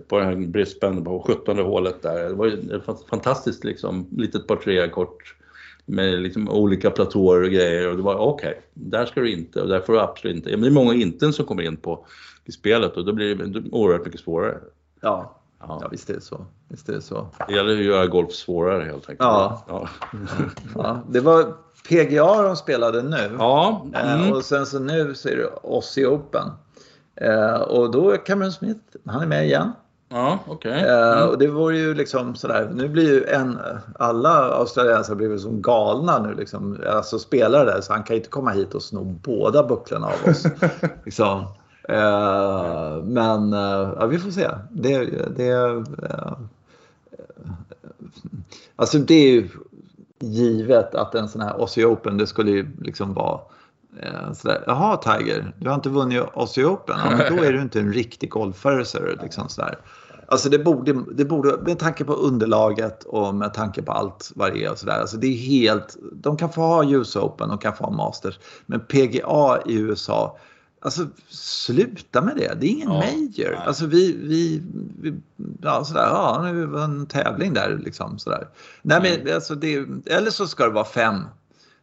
på den här Brisbane på 17 hålet där. Det var ju ett fantastiskt liksom, litet par tre kort med liksom olika platåer och grejer och det var okej, där ska du inte och där får du absolut inte. Ja, men det är många inten som kommer in på i spelet och då blir det oerhört mycket svårare. Ja. Ja. ja, visst är det så. Visst är det så. Det gäller att göra golf svårare helt enkelt. Ja. Ja. [LAUGHS] Ja, det var PGA de spelade nu. ja. Eh, Mm. Och sen så nu så är det Aussie Open. Eh, och då är Cameron Smith, han är med igen. Ja okej. Eh, Mm. och det vore ju liksom sådär, nu blir ju en, alla australiensare blir väl som galna nu liksom, alltså spelare där så han kan ju inte komma hit och sno båda bucklorna av oss. [LAUGHS] liksom. eh, men eh, ja, vi får se. Det, det, alltså det är ju givet att en sån här Aussie Open, det skulle ju liksom vara sådär, jaha Tiger, du har inte vunnit Aussie Open, ja, men då är du inte en riktig golfare. Så liksom sådär. Alltså det borde, det borde, med tanke på underlaget och med tanke på allt vad det är och sådär. Alltså det är helt, de kan få ha US Open, de kan få ha Masters. Men PGA i USA, alltså sluta med det. Det är ingen Ja, major. nej. Alltså vi, vi, vi ja sådär, ja nu var en tävling där liksom sådär. Nej men Mm. alltså det, eller så ska det vara fem.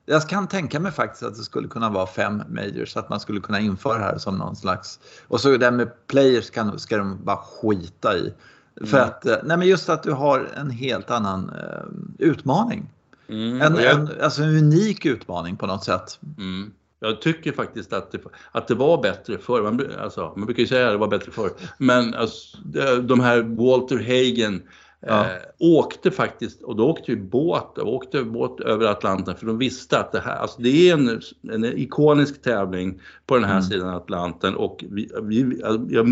Jag kan tänka mig faktiskt att det skulle kunna vara fem majors, att man skulle kunna införa det här som någon slags... Och så det där med players kan, ska de bara skita i. För Mm. att, eh, nej men just att du har en helt annan eh, utmaning. Mm. En, jag- en, alltså en unik utmaning på något sätt. Mm. Jag tycker faktiskt att det, att det var bättre förr. Man, alltså, man brukar ju säga att det var bättre förr. Men alltså, de- de här Walter Hagen Ja. eh, åkte faktiskt, och då åkte ju båt, och åkte båt över Atlanten för de visste att det här, alltså det är en, en ikonisk tävling på den här Mm. sidan Atlanten och vi, vi, jag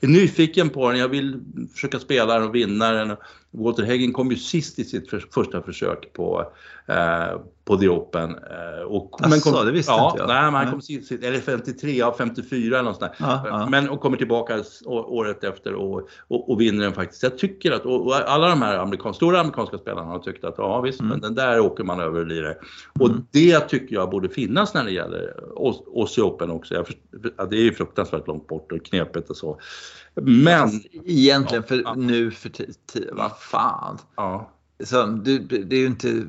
är nyfiken på den, jag vill försöka spela den och vinna den. Walter Hagen kom ju sist i sitt för, första försök på, eh, på The Open. Eh, och, Asså, det visste ja, inte jag. Nej, men han Nej. kom sist, eller 53, ja 54 eller något sånt där. Ja, ja. Men och kommer tillbaka året efter och, och, och vinner den faktiskt. Jag tycker att, och, alla de här amerikan, stora amerikanska spelarna har tyckt att ja visst, Mm. men den där åker man över och lirar. Och Mm. det tycker jag borde finnas när det gäller Aus- Aussie Open också. Jag det är ju fruktansvärt långt bort och knepigt och så. Men, egentligen, Ja, för ja. nu för tiden, vad fan. ja. Så, du, det är inte...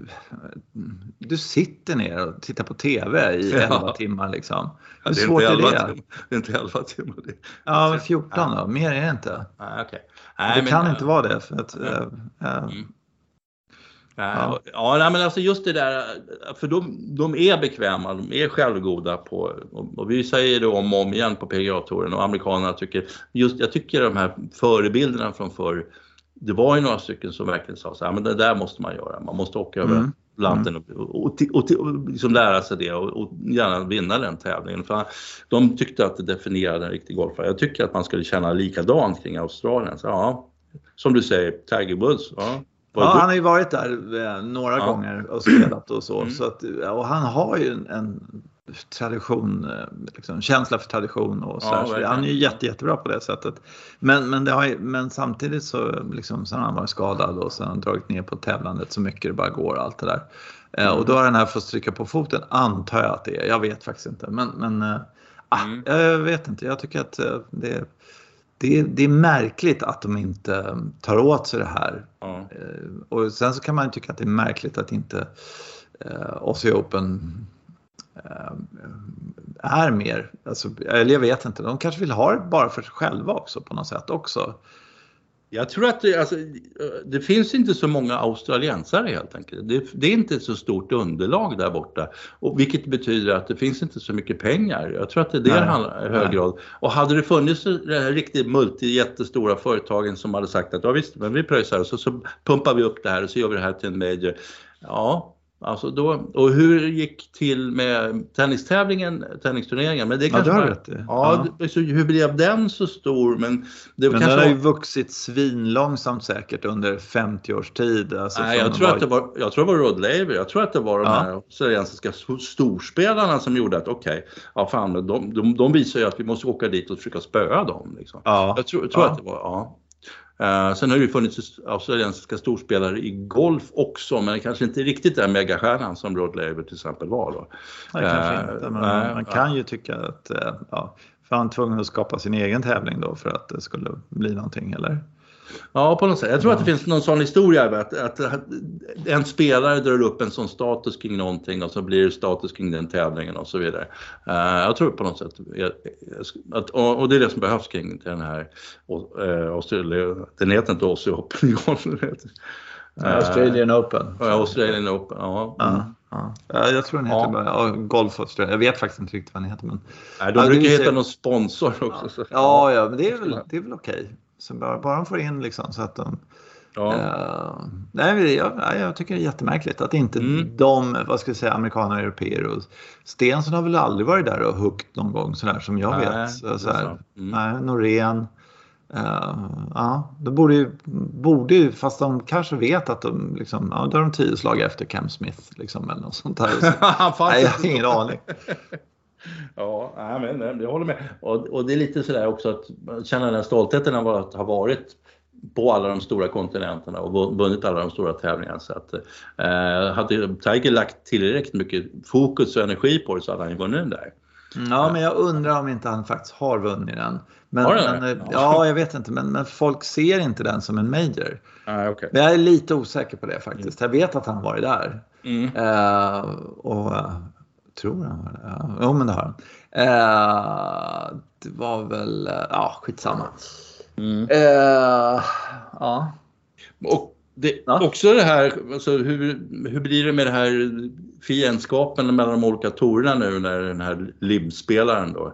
Du sitter ner och tittar på TV i Ja. 11 timmar liksom. Ja, Hur det är svårt är 11 det? timmar. Det är inte 11 timmar. Det. Ja, men 14 då. Mer är det inte. Nej, okej. Det Nej, men- kan inte vara det. För att, eh, eh, Mm. Ja, ja nej, men alltså just det där, för de, de är bekväma, de är självgoda på, och, och vi säger det om och om igen på PGA-touren och amerikanerna tycker, just jag tycker de här förebilderna från förr, det var ju några stycken som verkligen sa så här, men det där måste man göra, man måste åka över Mm. Atlanten och, och, och, och, liksom lära sig det och, gärna vinna den tävlingen. För de tyckte att det definierade en riktig golfare. Jag tycker att man skulle känna likadant kring Australien. Så, ja, som du säger, Tiger Woods. Ja, Ja, han har ju varit där eh, några Ja. gånger och spelat och så. Mm. så att, och han har ju en, en tradition, eh, liksom, känsla för tradition och så. Ja, här, så han är ju jätte, jättebra på det sättet. Men, men, det har men samtidigt så, liksom, så har han varit skadad och så har han dragit ner på tävlandet så mycket det bara går och allt det där. Mm. Och då har den här fått stryka på foten, antar jag att det är. Jag vet faktiskt inte. Men, men ah, Mm. jag vet inte. Jag tycker att det, det, är- det är märkligt att de inte eh, tar åt sig det här ja. Eh, Och sen så kan man ju tycka att det är märkligt att inte eh, Aussie Open eh, är mer, alltså, eller jag vet inte, de kanske vill ha det bara för sig själva också på något sätt också. Jag tror att det, alltså, det finns inte så många australiensare helt enkelt. Det, det är inte så stort underlag där borta. Och vilket betyder att det finns inte så mycket pengar. Jag tror att det är det det handlar i hög grad. Och hade det funnits de här riktigt multi jättestora företagen som hade sagt att ja visst, men vi pröjsar och så, så pumpar vi upp det här och så gör vi det här till en major. Ja, alltså då, och hur gick till med tennistävlingen, tennisturneringen? Men det Ja, kanske det har bara- rätt i. Ja, Ja. det- så hur blev den så stor? Men det Men kanske den har var- ju vuxit svinlångsamt säkert under 50 års tid. Alltså Nej, jag tror, att det var, jag tror det var Rod Laver. Jag tror att det var de Ja. här australiensiska st- storspelarna som gjorde att okej, ja fan, men de, de, de visar ju att vi måste åka dit och försöka spöa dem. Liksom. Ja. Jag tror, tror Ja. att det var, ja. Eh, sen har det ju funnits australiensiska storspelare i golf också, men kanske inte riktigt den megastjärnan som Rod Laver till exempel var då. Nej, kanske Eh, inte. Men nej, man kan ju tycka att eh, ja, för han tvungen att skapa sin egen tävling då för att det skulle bli någonting eller? Ja, på något sätt. Jag tror att det finns någon sån historia att, att en spelare drar upp en sån status kring någonting och så blir det status kring den tävlingen och så vidare. Eh, jag tror på något sätt att, och, och det är det som behövs kring den här uh, Australien, den heter inte Aussie Open den heter- Eh, Australian Open. ja, Australian Open, ja. Mm. Ja, ja. Ja, jag tror den heter Ja. bara ja, Golf Australia. Jag vet faktiskt inte riktigt vad den heter. Men... Nej, de Ja, brukar heta någon sponsor också. Så. Ja, ja, men det är väl, det är väl okej. Så bara, bara de får in liksom så att de... Ja. eh, nej, jag, jag tycker det är jättemärkligt att inte Mm. de, vad ska jag säga, amerikaner och europeer och Stensson har väl aldrig varit där och huggt någon gång sådär som jag Nej, vet. Så, så här. Mm. nej, Norén. eh, ja, då borde ju, borde ju, fast de kanske vet att de liksom, ja, då är de tio slag efter Cam Smith liksom eller något sånt där. [LAUGHS] Fanns nej, jag har ingen aning. Ja, nej, men jag håller med. Och, och det är lite sådär också att känna den stoltheten av att ha varit på alla de stora kontinenterna och vunnit alla de stora tävlingarna. Så att, eh, hade Tiger lagt tillräckligt mycket fokus och energi på det så hade han ju vunnit den där. Ja, men jag undrar om inte han faktiskt har vunnit den. Men, Har han men, eh, Ja. ja, jag vet inte, men, men folk ser inte den som en major. Okej. Men jag är lite osäker på det faktiskt. Jag vet att han varit där. Mm. Eh, och eh, tror han var det? Ja, men det har han. Eh, det var väl, eh, ja, skitsamma. Mm. Eh, ja. Och det, Ja. också det här, alltså hur, hur blir det med det här fiendskapen mellan de olika torerna nu när den här LIB-spelaren då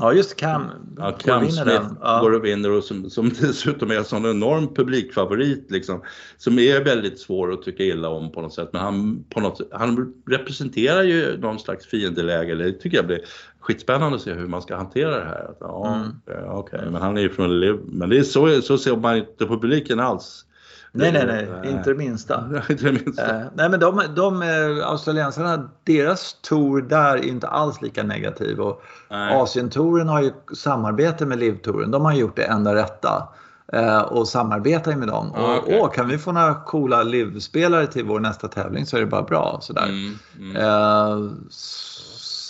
ja, just Cam. Ja, Cam vinner Smith den. Ja. går och vinner och som, som [LAUGHS] dessutom är en sån enorm publikfavorit liksom. Som är väldigt svår att tycka illa om på något sätt. Men han, på något, han representerar ju någon slags fiendeläge. Det tycker jag blir skitspännande att se hur man ska hantera det här. Att, ja, Mm. okej, men han är ju från Liv. Men det är så, så ser man inte publiken alls. Nej, nej, nej, inte det minsta. [LAUGHS] inte det minsta. Eh, nej men de, de eh, australiensarna, deras tour där är inte alls lika negativ. Och. Asientouren har ju samarbete med Liv-touren. De har gjort det enda rätta. Eh, och samarbetar ju med dem. Ja, och, åh, kan vi få några coola Liv-spelare till vår nästa tävling så är det bara bra. Sådär. Mm, mm. Eh,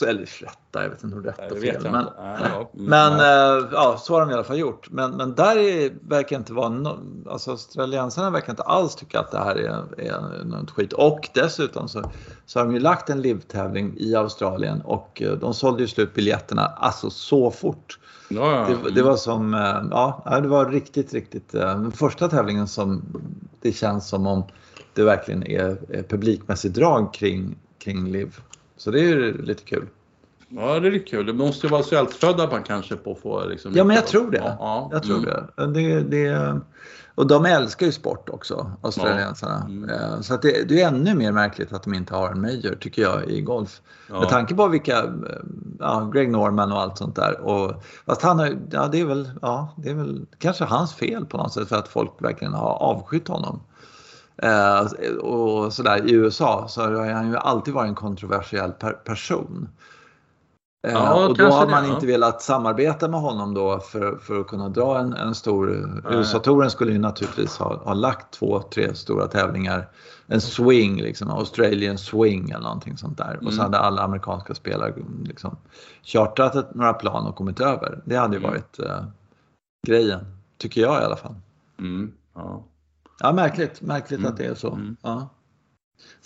eller rätta, jag vet inte om rätt Nej, och fel. Men, ja, mm, [LAUGHS] men eh, ja, så har de i alla fall gjort. Men, men där är, verkar inte vara no, alltså australiensarna verkar inte alls tycka att det här är, är något skit. Och dessutom så, så har de ju lagt en LIV-tävling i Australien och eh, de sålde ju slut biljetterna alltså så fort. ja, ja. Det, det var som, eh, ja, det var riktigt, riktigt, den första tävlingen som det känns som om det verkligen är, är publikmässigt drag kring, kring LIV. Så det är ju lite kul. Ja, det är kul. Det måste ju vara svältfödda man kanske på att få liksom... Ja, men jag tror det. Ja, Jag tror mm. det. det, det och de älskar ju sport också, australiensarna. Ja. Mm. Eh, Så det, det är ännu mer märkligt att de inte har en major, tycker jag, i golf. Ja. Med tanke på vilka, eh, ja, Greg Norman och allt sånt där. Och, fast han har, ja, det är väl, ja, det är väl kanske hans fel på något sätt för att folk verkligen har avskytt honom. Eh, och sådär, i USA så har han ju alltid varit en kontroversiell per person. Eh, Ja, och då har det, man ja. inte velat samarbeta med honom då för, för att kunna dra en, en stor... USA-touren skulle ju naturligtvis ha, ha lagt två, tre stora tävlingar. En swing, liksom, Australian swing eller någonting sånt där. Och så Mm. hade alla amerikanska spelare liksom, chartrat ett, några plan och kommit över. Det hade ju Mm. varit eh, grejen, tycker jag i alla fall. Mm. Ja. Ja, märkligt, märkligt Mm. att det är så. Mm. Ja.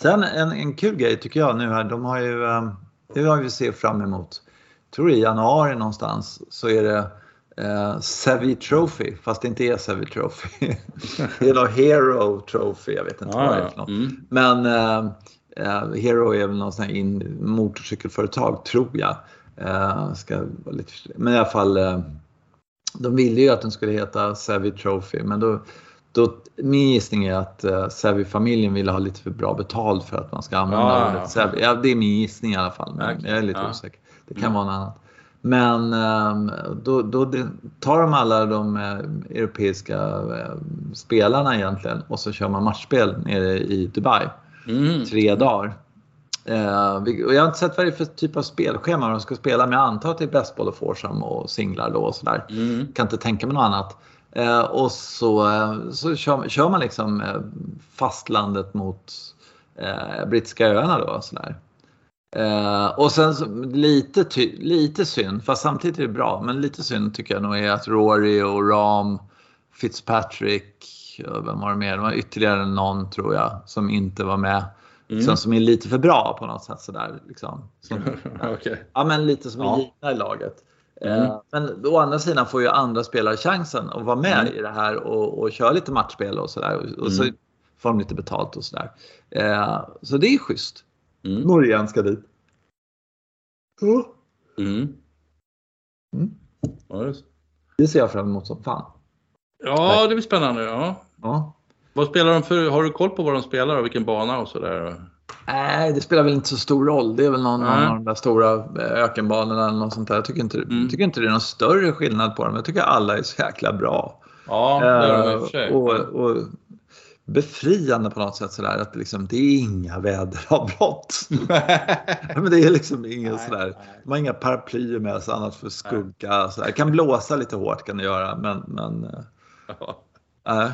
Sen en, en kul grej tycker jag nu här, de har ju, eh, det har vi se fram emot. Tror i januari någonstans så är det eh, Savvy Trophy, fast det inte är Savvy Trophy. [LAUGHS] det är någon Hero Trophy, jag vet inte vad det är för något. mm. Men eh, eh, Hero är väl någon sån här in, motorcykelföretag, tror jag. Eh, ska lite, men i alla fall, eh, de ville ju att den skulle heta Savvy Trophy, men då, då, min gissning är att uh, Savvy-familjen ville ha lite för bra betalt för att man ska använda Ja, ordet ja. Savvy. Ja, det är min gissning i alla fall, men Okej, jag är lite ja. osäker. Det kan Mm. vara något annat. Men ehm, då, då tar de alla de eh, europeiska eh, spelarna egentligen och så kör man matchspel nere i Dubai Mm. tre dagar. Vi- och jag har inte sett vad det är för typ av spelschema de ska spela, men jag antar att det är bästboll och foursome och singlar då och sådär. Mm. Kan inte tänka mig något annat. Eh, och så, eh, så kör, kör man liksom eh, fastlandet mot eh, brittiska öarna då. Sådär. Eh, och sen så, lite, ty, lite synd, fast samtidigt är det bra, men lite synd tycker jag nog är att Rory och Ram, Fitzpatrick, och vem var det mer? Det var ytterligare någon tror jag som inte var med. Mm. Som, som är lite för bra på något sätt sådär. Liksom. Som, [LAUGHS] Okej. Ja, men lite som Ja. är givna i laget. Mm. Eh, Men å andra sidan får ju andra spelare chansen att vara med Mm. i det här och, och köra lite matchspel och sådär. Och, och så Mm. får de lite betalt och sådär. Eh, Så det är schysst. Mm. Norjan ska dit. Ja. Mm. Mm. Ja, just. Det ser jag fram emot som fan. ja, det blir spännande. Ja. Ja. Vad spelar de för? Har du koll på vad de spelar och vilken bana och sådär? Nej, det spelar väl inte så stor roll. Det är väl någon, någon av de där stora eh, ökenbanorna eller något sånt där. Jag tycker inte, Mm. tycker inte det är någon större skillnad på dem. Jag tycker alla är så jäkla bra. Ja, det är de i och Eh, för sig. och, och befriande på något sätt sådär att liksom, det är inga väderavbrott. [LAUGHS] Men det är liksom Nej, sådär. De har inga paraplyer med sig annat för skugga. Sådär. Det kan blåsa lite hårt kan det göra men, men eh, Ja.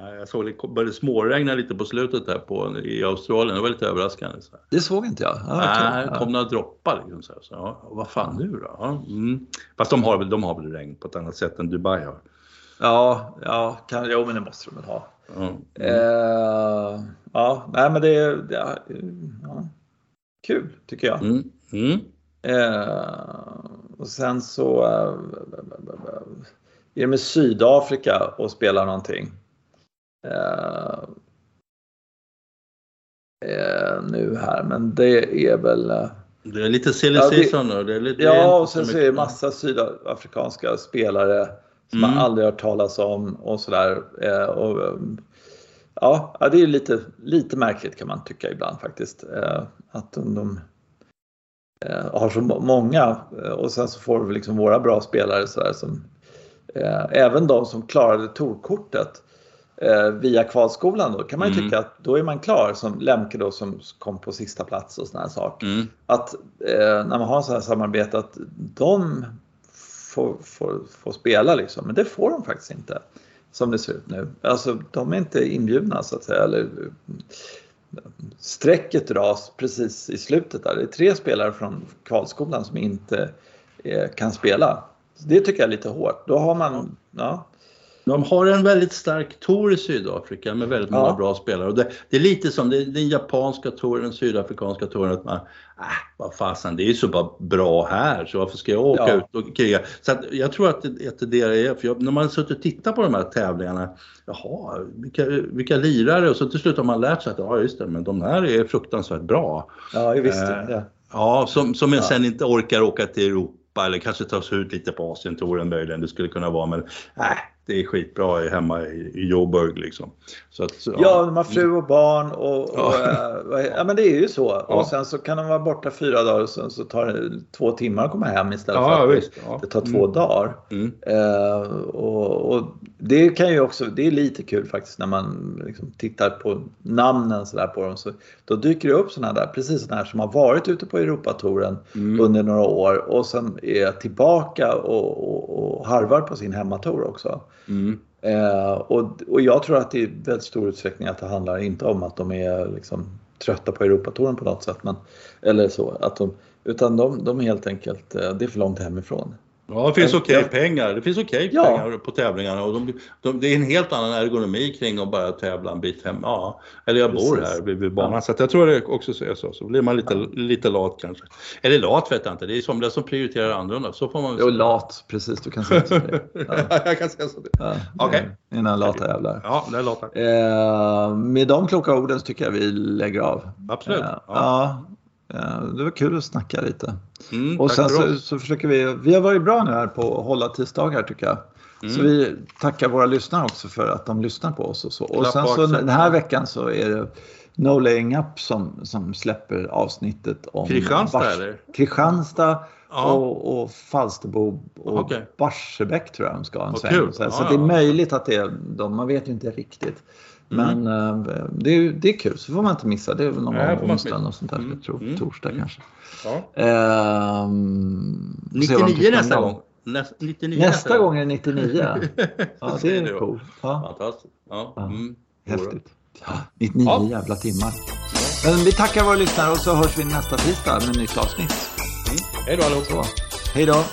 Nej, Jag såg det började småregna lite på slutet där på, i Australien. Det var lite överraskande. Så. det såg inte jag. Ja, Nej, okej. det kom några droppar. Liksom, så. Så, ja, vad fan nu då? Ja, mm. Fast de har, väl, de har väl regn på ett annat sätt än Dubai har. ja, ja kan, jo men det måste de väl ha. Ja. Mm. Eh, ja, nej men det är det, ja, kul tycker jag. Mm. Mm. Eh, och sen så eh, är det med Sydafrika och spelar någonting. Eh, eh, nu här, men det är väl... eh, Det är lite silly Ja, det- season nu. Det är lite, Ja, och sen så är det massa sydafrikanska spelare som Mm. man aldrig hört talas om och sådär. Eh, och, ja, det är lite, lite märkligt kan man tycka ibland faktiskt. Att de, de har så må- många och sen så får vi liksom våra bra spelare så där, som även de som klarade torkortet via kvalskolan då kan man ju Mm. tycka att då är man klar som Lemke då som kom på sista plats och här saker Mm. att eh, när man har så här samarbete att de får, får, får spela liksom. Men det får de faktiskt inte som det ser ut nu. Alltså de är inte inbjudna så att säga. Eller, eh, strecket dras precis i slutet där. Det är tre spelare från kvalskolan som inte eh, kan spela. Så det tycker jag är lite hårt. Då har man, ja. De har en väldigt stark tour i Sydafrika med väldigt många Ja. bra spelare. Och det, det är lite som det, den japanska touren, den sydafrikanska touren. Att man, äh, vad fasen, det är ju så bara bra här så varför ska jag åka Ja. ut och kriga? Så att jag tror att det, att det är det är. För jag, när man suttit och tittat på de här tävlingarna, jaha, vilka, vilka lirare? Och så till slut har man lärt sig att ja just det, men de här är fruktansvärt bra. Ja, visst. Eh, det. Ja, som, som jag Ja. sen inte orkar åka till Europa eller kanske ta sig ut lite på Asientouren möjligen. Det skulle kunna vara, men nej, det är skitbra hemma i, Joburg liksom. Så att, Ja, de har fru och barn och, och Ja. vad- ja men det är ju så. Ja. Och sen så kan de vara borta fyra dagar och sen så tar det två timmar att komma hem istället Ja, för att. Ja. det tar två dagar. Mm. Eh, och, och det kan ju också, det är lite kul faktiskt när man liksom tittar på namnen så där på dem. Så, då dyker det upp sådana där, precis sådana här som har varit ute på Europatouren Mm. under några år och sen är tillbaka och, och, och harvar på sin hemmatour också. Mm. Eh, och, och jag tror att det i väldigt stor utsträckning att det handlar inte om att de är liksom, trötta på Europatouren på något sätt. Men, eller så. Att de, utan de, de är helt enkelt, eh, det är för långt hemifrån. Ja, det finns Ja. okej pengar. Det finns okej Ja. pengar på tävlingarna och de, de, det är en helt annan ergonomi kring att bara tävla en bit hem. Ja, eller jag bor Precis. här vid, vid banan. Ja. Så jag tror det också är så. Så blir man lite, lite lat kanske. Eller lat vet jag inte. Det är somliga som prioriterar annorlunda. Så får man väl lat, precis du kan säga så. [LAUGHS] Ja, jag kan säga så. ja, Okej. Innan lata jävlar. Ja, det är lata. Eh, med de kloka orden så tycker jag vi lägger av. Absolut. Eh, Ja. Ja. eh, det var kul att snacka lite. Mm, Och sen så, så försöker vi, vi har varit bra nu här på att hålla tisdagar tycker jag. Så Mm. vi tackar våra lyssnare också för att de lyssnar på oss och så. Och Klapp sen så den här veckan så är det No Laying Up som, som släpper avsnittet om Kristianstad Bars- eller? Kristianstad Ja. och, och Falsterbo och Okej. Barsebäck tror jag de ska ha en sväng. Så, så Ja, det är ja. möjligt att det är de, man vet ju inte riktigt. Mm. Men eh, det, är, det är kul, så får man inte missa. Det är väl någon gång man onsdag något sånt där, Mm. jag tror. Mm. Torsdag Mm. kanske. Ja. Ehm, se vad de 99 tycker om nästa gång. Nästa, 99 Nästa gång är det 99. [LAUGHS] Ja, det är coolt. Ja, Fantastiskt. Ja. Ja. Mm. häftigt. 99 Ja. jävla timmar. Men vi tackar våra lyssnare och så hörs vi nästa tisdag med ett nytt avsnitt. Mm. Hej då allihop. Hej då!